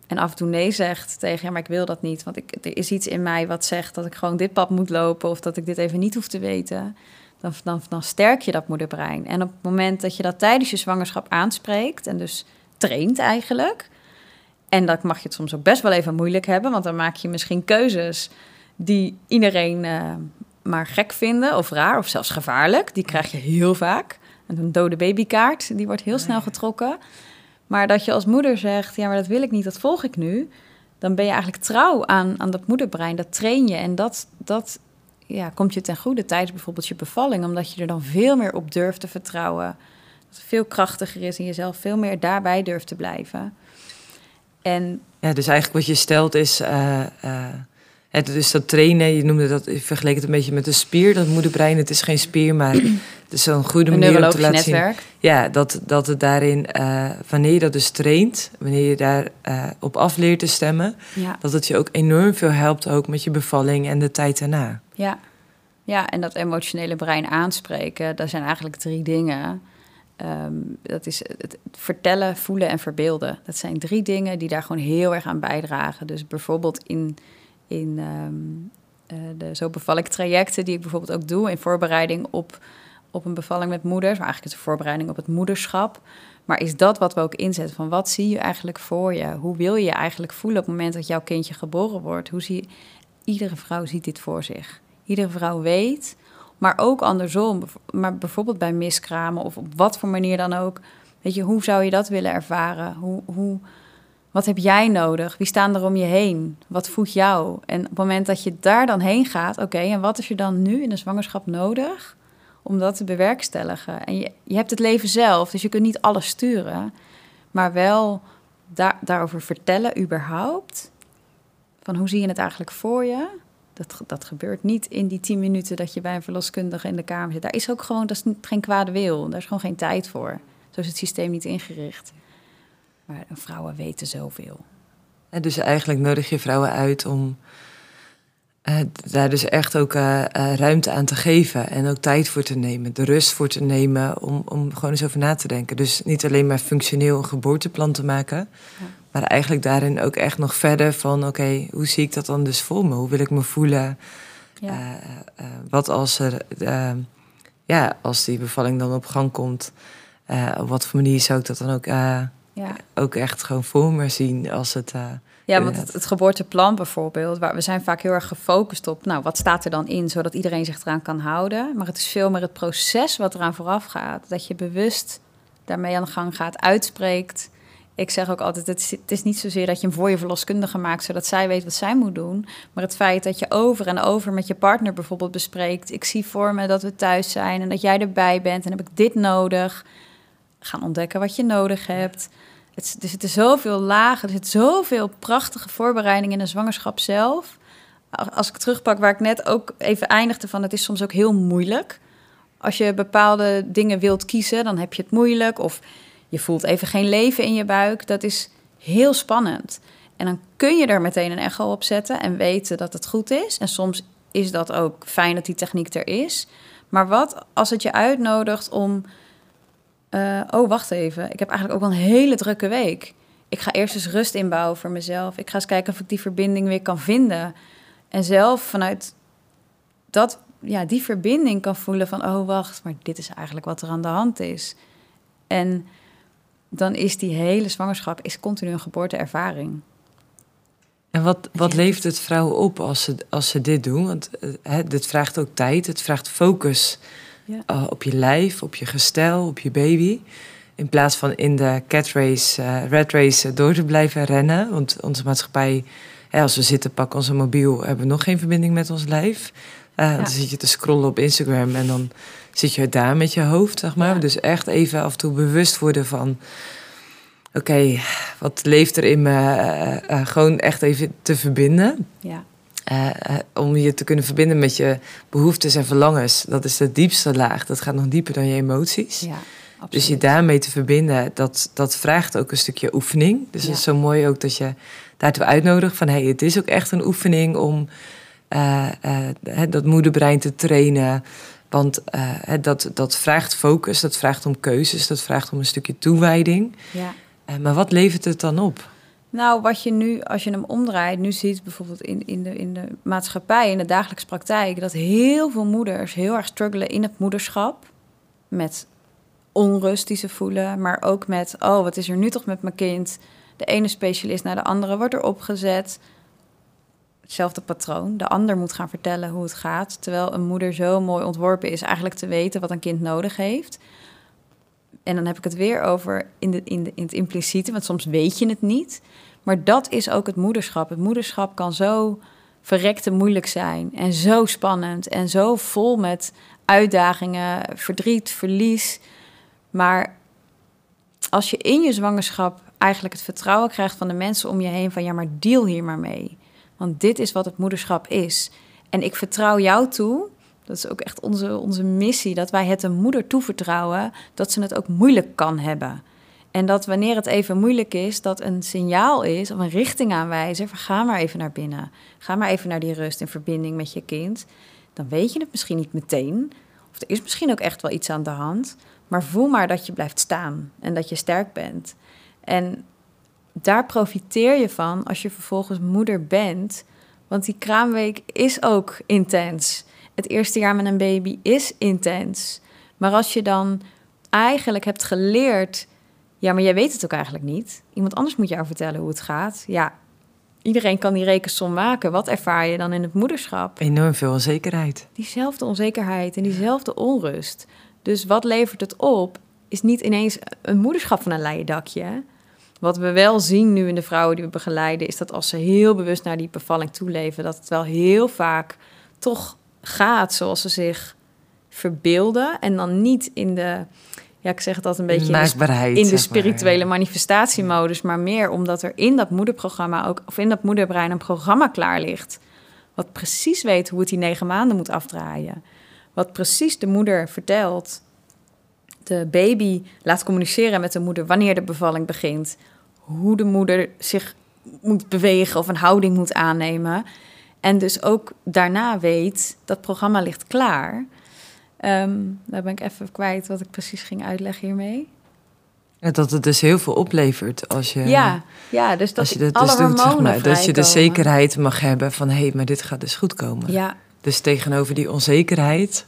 en af en toe nee zegt tegen ja, maar ik wil dat niet. Want ik, er is iets in mij wat zegt dat ik gewoon dit pad moet lopen of dat ik dit even niet hoef te weten. Dan, dan, dan sterk je dat moederbrein. En op het moment dat je dat tijdens je zwangerschap aanspreekt en dus traint eigenlijk. En dat mag je het soms ook best wel even moeilijk hebben, want dan maak je misschien keuzes die iedereen eh, maar gek vinden of raar of zelfs gevaarlijk. Die krijg je heel vaak. En een dode babykaart, die wordt heel snel getrokken. Maar dat je als moeder zegt, ja, maar dat wil ik niet, dat volg ik nu. Dan ben je eigenlijk trouw aan, aan dat moederbrein, dat train je. En dat, dat ja, komt je ten goede tijdens bijvoorbeeld je bevalling. Omdat je er dan veel meer op durft te vertrouwen. Dat het veel krachtiger is en jezelf veel meer daarbij durft te blijven. En Ja, dus eigenlijk wat je stelt is... eh, eh, het, dus dat trainen, je noemde dat, je vergeleek het een beetje met een spier, dat moederbrein. Het is geen spier, maar het is zo'n goede een manier om te laten zien. netwerk. Ja, dat, dat het daarin, eh, wanneer je dat dus traint, wanneer je daar eh, op af leert te stemmen, Ja. dat het je ook enorm veel helpt ook met je bevalling en de tijd daarna. Ja. ja, en dat emotionele brein aanspreken, dat zijn eigenlijk drie dingen. Ehm, dat is het vertellen, voelen en verbeelden. Dat zijn drie dingen die daar gewoon heel erg aan bijdragen. Dus bijvoorbeeld in, in eh, de Zo beval ik trajecten die ik bijvoorbeeld ook doe in voorbereiding op, op een bevalling met moeders. Maar eigenlijk is een voorbereiding op het moederschap. Maar is dat wat we ook inzetten? Van wat zie je eigenlijk voor je? Hoe wil je je eigenlijk voelen op het moment dat jouw kindje geboren wordt? Hoe zie Iedere vrouw ziet dit voor zich. Iedere vrouw weet, maar ook andersom. Maar bijvoorbeeld bij miskramen of op wat voor manier dan ook. Weet je, hoe zou je dat willen ervaren? Hoe, hoe, wat heb jij nodig? Wie staan er om je heen? Wat voedt jou? En op het moment dat je daar dan heen gaat, oké, en wat is er dan nu in de zwangerschap nodig om dat te bewerkstelligen? En je, je hebt het leven zelf, dus je kunt niet alles sturen, maar wel daar, daarover vertellen überhaupt. Van hoe zie je het eigenlijk voor je? Dat, dat gebeurt niet in die tien minuten dat je bij een verloskundige in de kamer zit. Daar is ook gewoon, dat is niet- geen kwade wil. Daar is gewoon geen tijd voor. Zo is het systeem niet ingericht. Maar vrouwen weten zoveel. En dus eigenlijk nodig je vrouwen uit om eh, daar dus echt ook eh, eh, ruimte aan te geven en ook tijd voor te nemen, de rust voor te nemen om, om gewoon eens over na te denken. Dus niet alleen maar functioneel een geboorteplan te maken, Ja. Maar eigenlijk daarin ook echt nog verder van, oké, hoe zie ik dat dan dus voor me? Hoe wil ik me voelen? Ja. Eh, eh, wat als er, eh, ja, als die bevalling dan op gang komt, eh, op wat voor manier zou ik dat dan ook, eh, ja. ook echt gewoon voor me zien als het. eh, Ja, want het, het geboorteplan bijvoorbeeld, waar we zijn vaak heel erg gefocust op, nou, wat staat er dan in, zodat iedereen zich eraan kan houden. Maar het is veel meer het proces wat eraan vooraf gaat. Dat je bewust daarmee aan de gang gaat, uitspreekt. Ik zeg ook altijd, het is, het is niet zozeer dat je hem voor je verloskundige maakt, zodat zij weet wat zij moet doen. Maar het feit dat je over en over met je partner bijvoorbeeld bespreekt. Ik zie voor me dat we thuis zijn en dat jij erbij bent en heb ik dit nodig. Gaan ontdekken wat je nodig hebt. Het, er zitten zoveel lagen, er zit zoveel prachtige voorbereidingen in de zwangerschap zelf. Als ik terugpak waar ik net ook even eindigde van, het is soms ook heel moeilijk. Als je bepaalde dingen wilt kiezen, dan heb je het moeilijk. Of je voelt even geen leven in je buik. Dat is heel spannend. En dan kun je er meteen een echo op zetten en weten dat het goed is. En soms is dat ook fijn dat die techniek er is. Maar wat als het je uitnodigt om eh, oh, wacht even. Ik heb eigenlijk ook wel een hele drukke week. Ik ga eerst eens rust inbouwen voor mezelf. Ik ga eens kijken of ik die verbinding weer kan vinden. En zelf vanuit dat, ja, die verbinding kan voelen van... oh, wacht, maar dit is eigenlijk wat er aan de hand is. En dan is die hele zwangerschap is continu een geboorteervaring. En wat, wat levert het vrouwen op als ze, als ze dit doen? Want eh, hè, dit vraagt ook tijd, het vraagt focus Ja. eh, op je lijf, op je gestel, op je baby. In plaats van in de cat race, eh, red race door te blijven rennen. Want onze maatschappij, hè, als we zitten, pakken onze mobiel, hebben we nog geen verbinding met ons lijf. Dan zit je te scrollen op Instagram en dan zit je daar met je hoofd, zeg maar. Ja. Dus echt even af en toe bewust worden van... Oké, wat leeft er in me? Eh, eh, gewoon echt even te verbinden. Ja, Eh, om je te kunnen verbinden met je behoeftes en verlangens. Dat is de diepste laag. Dat gaat nog dieper dan je emoties. ja absoluut. dus je daarmee te verbinden, dat, dat vraagt ook een stukje oefening. Dus Ja. het is zo mooi ook dat je daartoe uitnodigt van... hey, het is ook echt een oefening om dat moederbrein te trainen. Want uh, dat, dat vraagt focus, dat vraagt om keuzes, dat vraagt om een stukje toewijding. Ja. Uh, maar wat levert het dan op? Nou, wat je nu, als je hem omdraait, nu ziet bijvoorbeeld in, in, de, in de maatschappij, in de dagelijkse praktijk, dat heel veel moeders heel erg struggelen in het moederschap. Met onrust die ze voelen, maar ook met, oh, wat is er nu toch met mijn kind? De ene specialist naar de andere wordt er opgezet. Hetzelfde patroon. De ander moet gaan vertellen hoe het gaat. Terwijl een moeder zo mooi ontworpen is eigenlijk te weten wat een kind nodig heeft. En dan heb ik het weer over in, de, in, de, in het impliciete, want soms weet je het niet. Maar dat is ook het moederschap. Het moederschap kan zo verrekte moeilijk zijn en zo spannend en zo vol met uitdagingen, verdriet, verlies. Maar als je in je zwangerschap eigenlijk het vertrouwen krijgt van de mensen om je heen van ja, maar deal hier maar mee. Want dit is wat het moederschap is. En ik vertrouw jou toe. Dat is ook echt onze, onze missie. Dat wij het een moeder toevertrouwen dat ze het ook moeilijk kan hebben. En dat wanneer het even moeilijk is, dat een signaal is of een richting aanwijzer. Van ga maar even naar binnen. Ga maar even naar die rust in verbinding met je kind. Dan weet je het misschien niet meteen. Of er is misschien ook echt wel iets aan de hand. Maar voel maar dat je blijft staan en dat je sterk bent. En daar profiteer je van als je vervolgens moeder bent. Want die kraamweek is ook intens. Het eerste jaar met een baby is intens. Maar als je dan eigenlijk hebt geleerd. Ja, maar jij weet het ook eigenlijk niet. Iemand anders moet jou vertellen hoe het gaat. Ja, iedereen kan die rekensom maken. Wat ervaar je dan in het moederschap? Enorm veel onzekerheid. Diezelfde onzekerheid en diezelfde onrust. Dus wat levert het op? Is niet ineens een moederschap van een leien dakje. Wat we wel zien nu in de vrouwen die we begeleiden, is dat als ze heel bewust naar die bevalling toeleven, dat het wel heel vaak toch gaat zoals ze zich verbeelden. En dan niet in de, ja, ik zeg het altijd een beetje in de, in de spirituele manifestatiemodus, maar meer omdat er in dat moederprogramma ook, of in dat moederbrein een programma klaar ligt. Wat precies weet hoe het die negen maanden moet afdraaien. Wat precies de moeder vertelt de baby laat communiceren met de moeder wanneer de bevalling begint. Hoe de moeder zich moet bewegen of een houding moet aannemen. En dus ook daarna weet dat programma ligt klaar. Um, daar ben ik even kwijt wat ik precies ging uitleggen hiermee. Ja, dat het dus heel veel oplevert als je. Ja, ja dus dat als je dat dus doet, zeg maar, dat je de zekerheid mag hebben van hé, hey, maar dit gaat dus goed komen. Ja. Dus tegenover die onzekerheid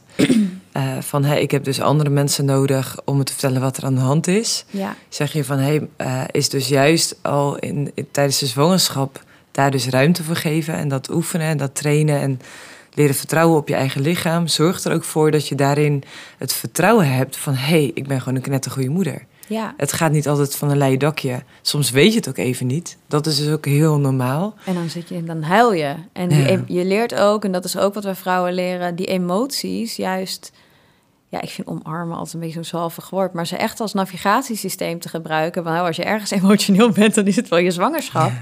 uh, van hey, ik heb dus andere mensen nodig om me te vertellen wat er aan de hand is. Ja. Zeg je van hey, uh, is dus juist al in, tijdens de zwangerschap daar dus ruimte voor geven en dat oefenen en dat trainen en leren vertrouwen op je eigen lichaam. Zorgt er ook voor dat je daarin het vertrouwen hebt van hé, hey, ik ben gewoon een knettergoeie moeder. Ja. Het gaat niet altijd van een leien dakje. Soms weet je het ook even niet. Dat is dus ook heel normaal. En dan zit je, dan huil je. En je leert ook, en dat is ook wat wij vrouwen leren, die emoties juist. Ja, ik vind omarmen altijd een beetje zo'n zalvig woord. Maar ze echt als navigatiesysteem te gebruiken. Want als je ergens emotioneel bent, dan is het wel je zwangerschap.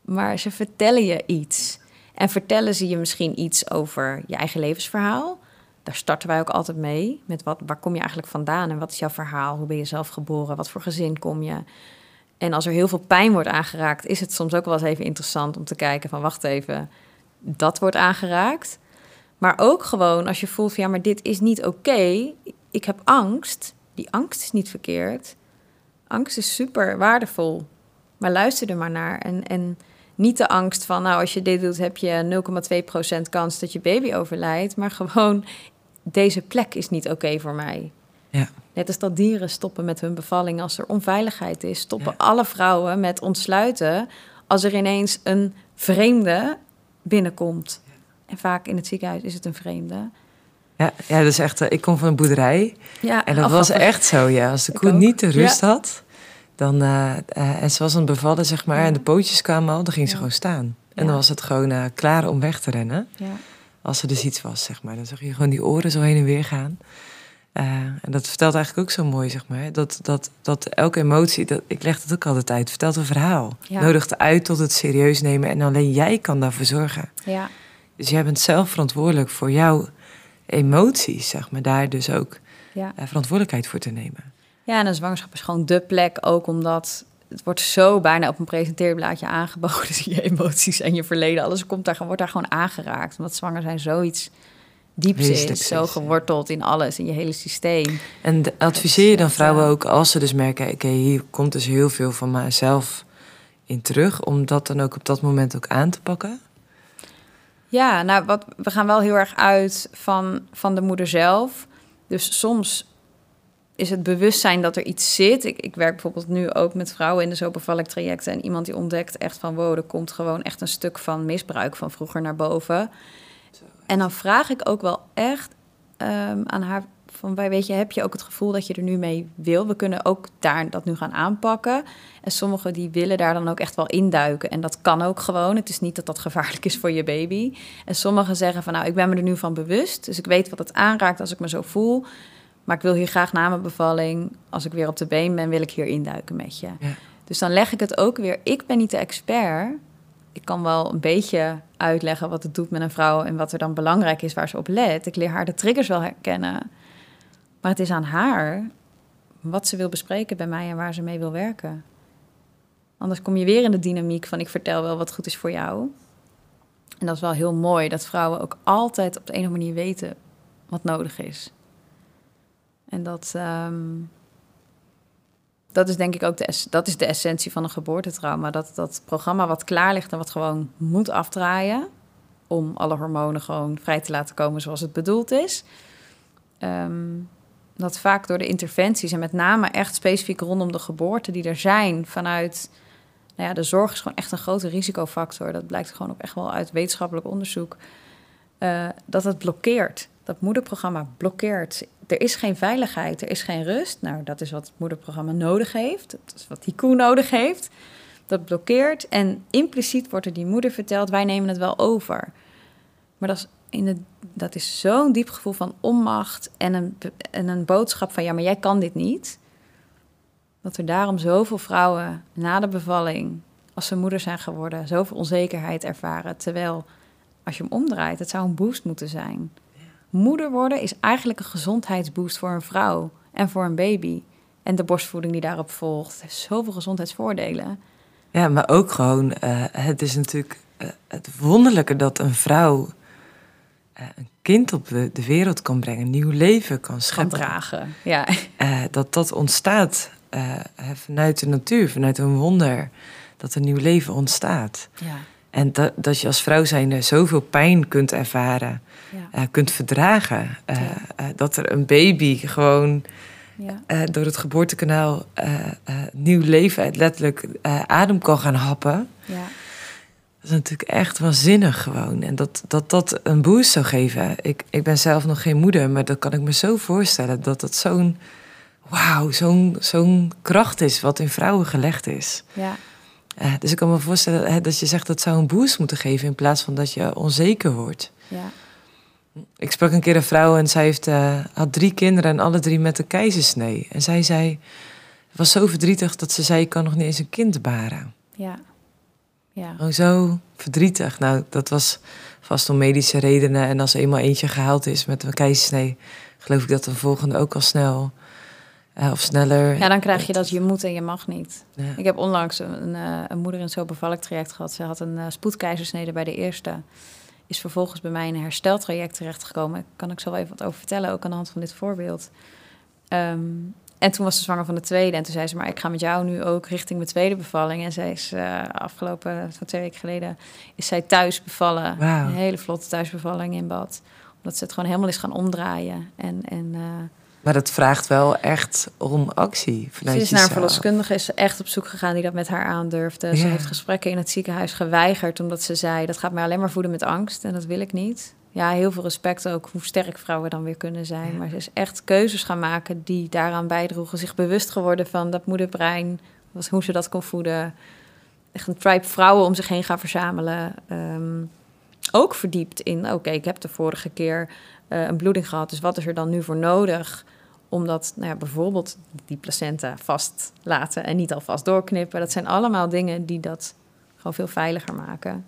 Maar ze vertellen je iets. En vertellen ze je misschien iets over je eigen levensverhaal daar starten wij ook altijd mee. Met wat, waar kom je eigenlijk vandaan en wat is jouw verhaal? Hoe ben je zelf geboren? Wat voor gezin kom je? En als er heel veel pijn wordt aangeraakt, is het soms ook wel eens even interessant om te kijken van wacht even, dat wordt aangeraakt. Maar ook gewoon als je voelt van ja, maar dit is niet oké. Ik heb angst. Die angst is niet verkeerd. Angst is super waardevol. Maar luister er maar naar. En, en niet de angst van, nou, als je dit doet, heb je 0,2% kans dat je baby overlijdt. Maar gewoon, deze plek is niet oké voor mij. Ja. Net als dat dieren stoppen met hun bevalling als er onveiligheid is. Stoppen alle vrouwen met ontsluiten als er ineens een vreemde binnenkomt. En vaak in het ziekenhuis is het een vreemde. Ja, ja dat is echt. Eh, ik kom van een boerderij. Ja, en dat was echt zo, ja. Als de koe niet de rust had, dan. Uh, uh, en ze was aan het bevallen, zeg maar. En de pootjes kwamen al, dan ging ze gewoon staan. En dan was het gewoon klaar om weg te rennen. Ja als er dus iets was, zeg maar. Dan zag je gewoon die oren zo heen en weer gaan. En dat vertelt eigenlijk ook zo mooi, zeg maar. Dat, dat, dat elke emotie, dat, ik leg het ook altijd uit, vertelt een verhaal. Nodigt uit tot het serieus nemen en alleen jij kan daarvoor zorgen. Ja. Dus jij bent zelf verantwoordelijk voor jouw emoties, zeg maar. Daar dus ook ja. uh, verantwoordelijkheid voor te nemen. Ja, en een zwangerschap is gewoon de plek, ook omdat het wordt zo bijna op een presenteerblaadje aangeboden. Je emoties en je verleden, alles komt daar, wordt daar gewoon aangeraakt. Omdat zwanger zijn zoiets diep Wezenlijk zit. Zo geworteld in alles, in je hele systeem. En adviseer je dan vrouwen eh, ook als ze dus merken, oké, hier komt dus heel veel van mijzelf in terug, om dat dan ook op dat moment ook aan te pakken? Ja, nou, wat, we gaan wel heel erg uit van, van de moeder zelf. Dus soms is het bewustzijn dat er iets zit. Ik, ik werk bijvoorbeeld nu ook met vrouwen in de zo bevallig trajecten. En iemand die ontdekt echt van... wow, er komt gewoon echt een stuk van misbruik van vroeger naar boven. En dan vraag ik ook wel echt ehm, aan haar... van, wij weet je, heb je ook het gevoel dat je er nu mee wil? We kunnen ook daar dat nu gaan aanpakken. En sommigen die willen daar dan ook echt wel induiken. En dat kan ook gewoon. Het is niet dat dat gevaarlijk is voor je baby. En sommigen zeggen van, nou, ik ben me er nu van bewust. Dus ik weet wat het aanraakt als ik me zo voel. Maar ik wil hier graag na mijn bevalling, als ik weer op de been ben, wil ik hier induiken met je. Ja. Dus dan leg ik het ook weer. Ik ben niet de expert. Ik kan wel een beetje uitleggen wat het doet met een vrouw en wat er dan belangrijk is waar ze op let. Ik leer haar de triggers wel herkennen. Maar het is aan haar wat ze wil bespreken bij mij en waar ze mee wil werken. Anders kom je weer in de dynamiek van ik vertel wel wat goed is voor jou. En dat is wel heel mooi dat vrouwen ook altijd op de andere manier weten wat nodig is. En dat, ehm, dat is denk ik ook de, dat is de essentie van een geboortetrauma. Dat dat programma wat klaar ligt en wat gewoon moet afdraaien... om alle hormonen gewoon vrij te laten komen zoals het bedoeld is... Ehm, dat vaak door de interventies en met name echt specifiek rondom de geboorte die er zijn vanuit... Nou ja, de zorg is gewoon echt een grote risicofactor. Dat blijkt gewoon ook echt wel uit wetenschappelijk onderzoek. eh, dat het blokkeert. Dat moederprogramma blokkeert. Er is geen veiligheid, er is geen rust. Nou, dat is wat het moederprogramma nodig heeft. Dat is wat die koe nodig heeft. Dat blokkeert. En impliciet wordt er die moeder verteld: wij nemen het wel over. Maar dat is, in de, dat is zo'n diep gevoel van onmacht en een, en een boodschap van: ja, maar jij kan dit niet. Dat er daarom zoveel vrouwen na de bevalling, als ze moeder zijn geworden, zoveel onzekerheid ervaren. Terwijl als je hem omdraait, het zou een boost moeten zijn. Moeder worden is eigenlijk een gezondheidsboost voor een vrouw en voor een baby. En de borstvoeding die daarop volgt, heeft zoveel gezondheidsvoordelen. Ja, maar ook gewoon, eh, het is natuurlijk eh, het wonderlijke dat een vrouw een kind op de, de wereld kan brengen, een nieuw leven kan scheppen. dragen. Ja, Eh, dat dat ontstaat eh, vanuit de natuur, vanuit een wonder, dat een nieuw leven ontstaat. ja, En dat, dat je als vrouw zijnde zoveel pijn kunt ervaren, ja. eh, kunt verdragen. Eh, eh, dat er een baby gewoon ja. eh, door het geboortekanaal eh, eh, nieuw leven letterlijk eh, adem kan gaan happen. ja. Dat is natuurlijk echt waanzinnig gewoon. En dat dat, dat een boost zou geven. Ik, ik ben zelf nog geen moeder, maar dat kan ik me zo voorstellen. Dat dat zo'n, wauw, zo'n zo'n kracht is wat in vrouwen gelegd is. ja. Eh, dus ik kan me voorstellen hè, dat je zegt dat zou een boost moeten geven... in plaats van dat je onzeker wordt. ja. Ik sprak een keer een vrouw en zij heeft, eh, had drie kinderen... en alle drie met een keizersnee. En zij zei, was zo verdrietig dat ze zei... ik kan nog niet eens een kind baren. ja. Ja. Gewoon zo verdrietig. Nou, dat was vast om medische redenen. En als er eenmaal eentje gehaald is met een keizersnee... geloof ik dat de volgende ook al snel eh, of sneller... Ja, dan krijg je dat je moet en je mag niet. Ja. Ik heb onlangs een, eh, een moeder in zo'n bevallig traject gehad. Ze had een eh, spoedkeizersnede bij de eerste. Is vervolgens bij mij een hersteltraject terechtgekomen. Kan ik zo wel even wat over vertellen, ook aan de hand van dit voorbeeld. Ehm, en toen was ze zwanger van de tweede. En toen zei ze, maar ik ga met jou nu ook richting mijn tweede bevalling. En zij is eh, afgelopen, van twee weken geleden, is zij thuis bevallen. Wauw. Een hele vlotte thuisbevalling in bad. Omdat ze het gewoon helemaal is gaan omdraaien. En, en eh, Maar dat vraagt wel echt om actie vanuit ze is naar een verloskundige, is echt op zoek gegaan die dat met haar aandurfde. Ze heeft gesprekken in het ziekenhuis geweigerd omdat ze zei: dat gaat mij alleen maar voeden met angst en dat wil ik niet. Ja, heel veel respect ook hoe sterk vrouwen dan weer kunnen zijn. Ja. Maar ze is echt keuzes gaan maken die daaraan bijdroegen. Zich bewust geworden van dat moederbrein, was hoe ze dat kon voeden. Echt een tribe vrouwen om zich heen gaan verzamelen. Ehm, ook verdiept in: oké, ik heb de vorige keer eh, een bloeding gehad, dus wat is er dan nu voor nodig? Omdat nou ja, bijvoorbeeld die placenta vast laten en niet alvast doorknippen. Dat zijn allemaal dingen die dat gewoon veel veiliger maken.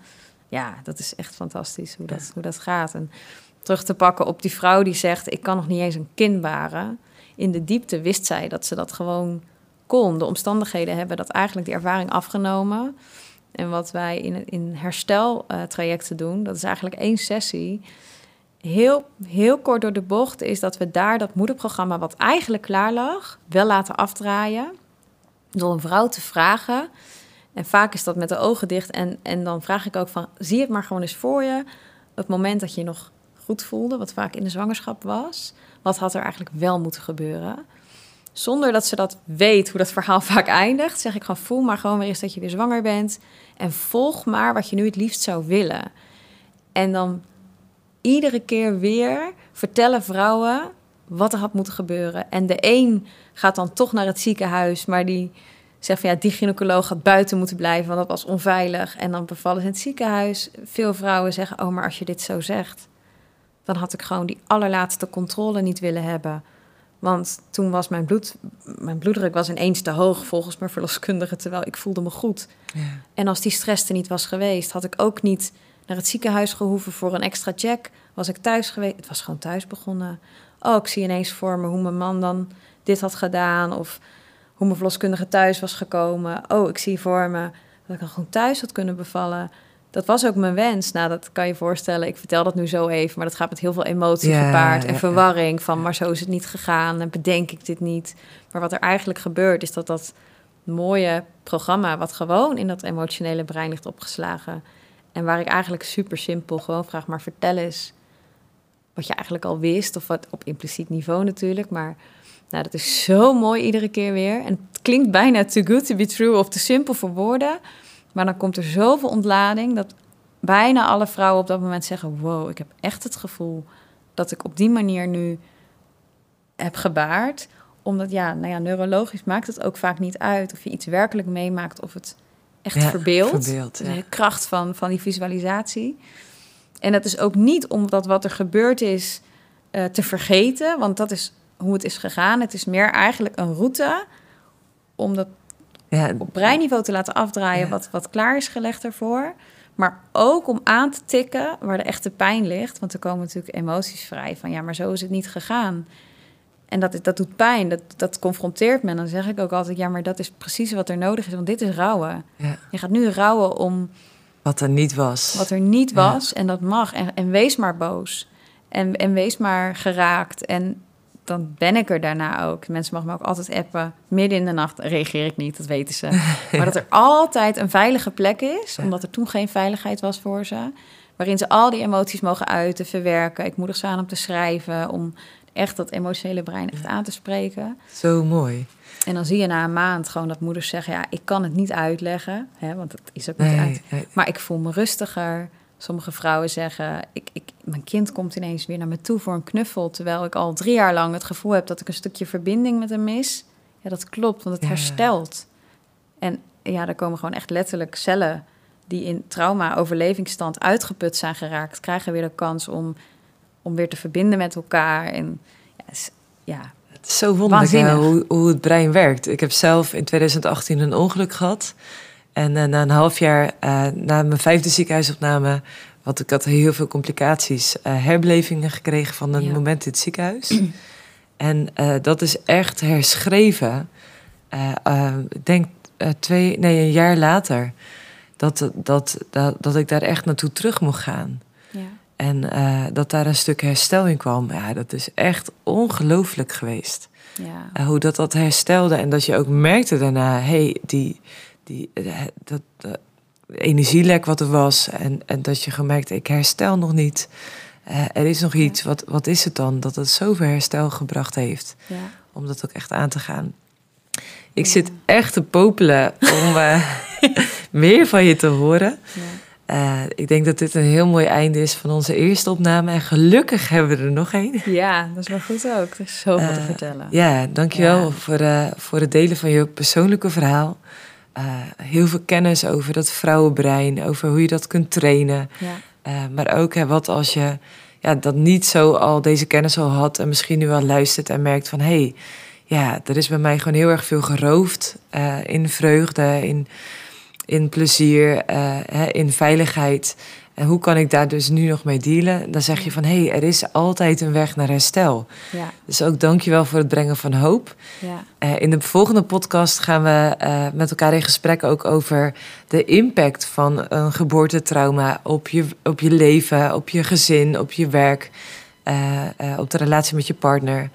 Ja, dat is echt fantastisch hoe dat, hoe dat gaat. En terug te pakken op die vrouw die zegt: Ik kan nog niet eens een kind baren. In de diepte wist zij dat ze dat gewoon kon. De omstandigheden hebben dat eigenlijk die ervaring afgenomen. En wat wij in, in hersteltrajecten doen, dat is eigenlijk één sessie heel, heel kort door de bocht is dat we daar dat moederprogramma, wat eigenlijk klaar lag, wel laten afdraaien. Door een vrouw te vragen. En vaak is dat met de ogen dicht. En, en dan vraag ik ook van, zie het maar gewoon eens voor je. Het moment dat je nog goed voelde, wat vaak in de zwangerschap was. Wat had er eigenlijk wel moeten gebeuren? Zonder dat ze dat weet hoe dat verhaal vaak eindigt, zeg ik gewoon: voel maar gewoon weer eens dat je weer zwanger bent. En volg maar wat je nu het liefst zou willen. En dan iedere keer weer vertellen vrouwen wat er had moeten gebeuren. En de een gaat dan toch naar het ziekenhuis, maar die zegt van ja, die gynaecoloog had buiten moeten blijven, want dat was onveilig. En dan bevallen ze in het ziekenhuis. Veel vrouwen zeggen: Oh, maar als je dit zo zegt, dan had ik gewoon die allerlaatste controle niet willen hebben. Want toen was mijn, bloed, mijn bloeddruk was ineens te hoog volgens mijn verloskundige, terwijl ik voelde me goed. Ja. En als die stress er niet was geweest, had ik ook niet naar het ziekenhuis gehoeven voor een extra check. Was ik thuis geweest, het was gewoon thuis begonnen. Oh, ik zie ineens voor me hoe mijn man dan dit had gedaan. Of hoe mijn verloskundige thuis was gekomen. Oh, ik zie voor me dat ik dan gewoon thuis had kunnen bevallen dat was ook mijn wens. Nou, dat kan je voorstellen. Ik vertel dat nu zo even, maar dat gaat met heel veel emotie gepaard en verwarring van, maar zo is het niet gegaan en bedenk ik dit niet. Maar wat er eigenlijk gebeurt, is dat dat mooie programma, wat gewoon in dat emotionele brein ligt opgeslagen, en waar ik eigenlijk super simpel gewoon vraag, maar vertel eens wat je eigenlijk al wist, of wat op impliciet niveau natuurlijk, maar nou, dat is zo mooi iedere keer weer. En het klinkt bijna too good to be true of te simpel voor woorden. Maar dan komt er zoveel ontlading dat bijna alle vrouwen op dat moment zeggen: Wow, ik heb echt het gevoel dat ik op die manier nu heb gebaard. Omdat ja, nou ja, neurologisch maakt het ook vaak niet uit of je iets werkelijk meemaakt of het echt ja, verbeeldt. De kracht van, van die visualisatie. En dat is ook niet omdat wat er gebeurd is uh, te vergeten, want dat is hoe het is gegaan. Het is meer eigenlijk een route om dat ja, op breinniveau te laten afdraaien wat, wat klaar is gelegd ervoor. Maar ook om aan te tikken waar de echte pijn ligt. Want er komen natuurlijk emoties vrij van ja, maar zo is het niet gegaan. En dat, dat doet pijn, dat, dat confronteert me. En dan zeg ik ook altijd, ja, maar dat is precies wat er nodig is. Want dit is rouwen. Ja. Je gaat nu rouwen om... Wat er niet was. Wat er niet was. En dat mag. En, en wees maar boos. En, en wees maar geraakt. En dan ben ik er daarna ook. Mensen mogen me ook altijd appen. Midden in de nacht reageer ik niet, dat weten ze. Maar dat er altijd een veilige plek is, omdat er toen geen veiligheid was voor ze. Waarin ze al die emoties mogen uiten, verwerken. Ik moedig ze aan om te schrijven, om echt dat emotionele brein echt aan te spreken. Zo mooi. En dan zie je na een maand gewoon dat moeders zeggen: Ja, ik kan het niet uitleggen, hè, want het is ook niet uit. Maar ik voel me rustiger. Sommige vrouwen zeggen: ik, ik, Mijn kind komt ineens weer naar me toe voor een knuffel. Terwijl ik al drie jaar lang het gevoel heb dat ik een stukje verbinding met hem mis. Ja, dat klopt, want het herstelt. En ja, er komen gewoon echt letterlijk cellen die in trauma-overlevingsstand uitgeput zijn geraakt, krijgen weer de kans om, om weer te verbinden met elkaar. En ja, ja het is zo wonderlijk hoe, hoe het brein werkt. Ik heb zelf in 2018 een ongeluk gehad. En uh, na een half jaar, uh, na mijn vijfde ziekenhuisopname, want ik had heel veel complicaties, uh, herbelevingen gekregen van een moment in het ziekenhuis. en dat is echt herschreven. ik denk twee, nee, een jaar later, dat, dat, dat, dat ik daar echt naartoe terug mocht gaan. Ja. En dat daar een stuk herstel in kwam. Ja, dat is echt ongelooflijk geweest. Ja. hoe dat dat herstelde en dat je ook merkte daarna, hey, die, die, eh, dat, dat energielek wat er was. En, en dat je gemerkt, ik herstel nog niet. Uh, er is nog iets, wat, wat is het dan? Dat het zoveel herstel gebracht heeft. Ja. Om dat ook echt aan te gaan. Ik zit echt te popelen om uh, meer van je te horen. Uh, ik denk dat dit een heel mooi einde is van onze eerste opname. En gelukkig hebben we er nog één. Ja, dat is wel goed ook. Er is zoveel te vertellen. Ja, dankjewel ja. Voor, voor het delen van je persoonlijke verhaal. Eh, heel veel kennis over dat vrouwenbrein, over hoe je dat kunt trainen. Ja. Uh, maar ook hè, wat als je ja, dat niet zo al deze kennis al had en misschien nu al luistert en merkt van hé, hey, ja, er is bij mij gewoon heel erg veel geroofd uh, in vreugde, in, in plezier, hè, in veiligheid. En hoe kan ik daar dus nu nog mee dealen? Dan zeg je van, hé, hey, er is altijd een weg naar herstel. Ja, Dus ook dankjewel voor het brengen van hoop. ja, Eh, in de volgende podcast gaan we eh, met elkaar in gesprek ook over de impact van een geboortetrauma op je, op je leven, op je gezin, op je werk, eh, op de relatie met je partner.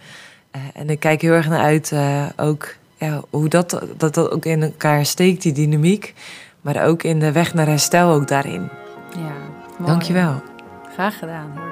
En ik kijk heel erg naar uit ook ja, hoe dat, dat dat ook in elkaar steekt, die dynamiek. Maar ook in de weg naar herstel ook daarin. ja. Dankjewel. Graag gedaan.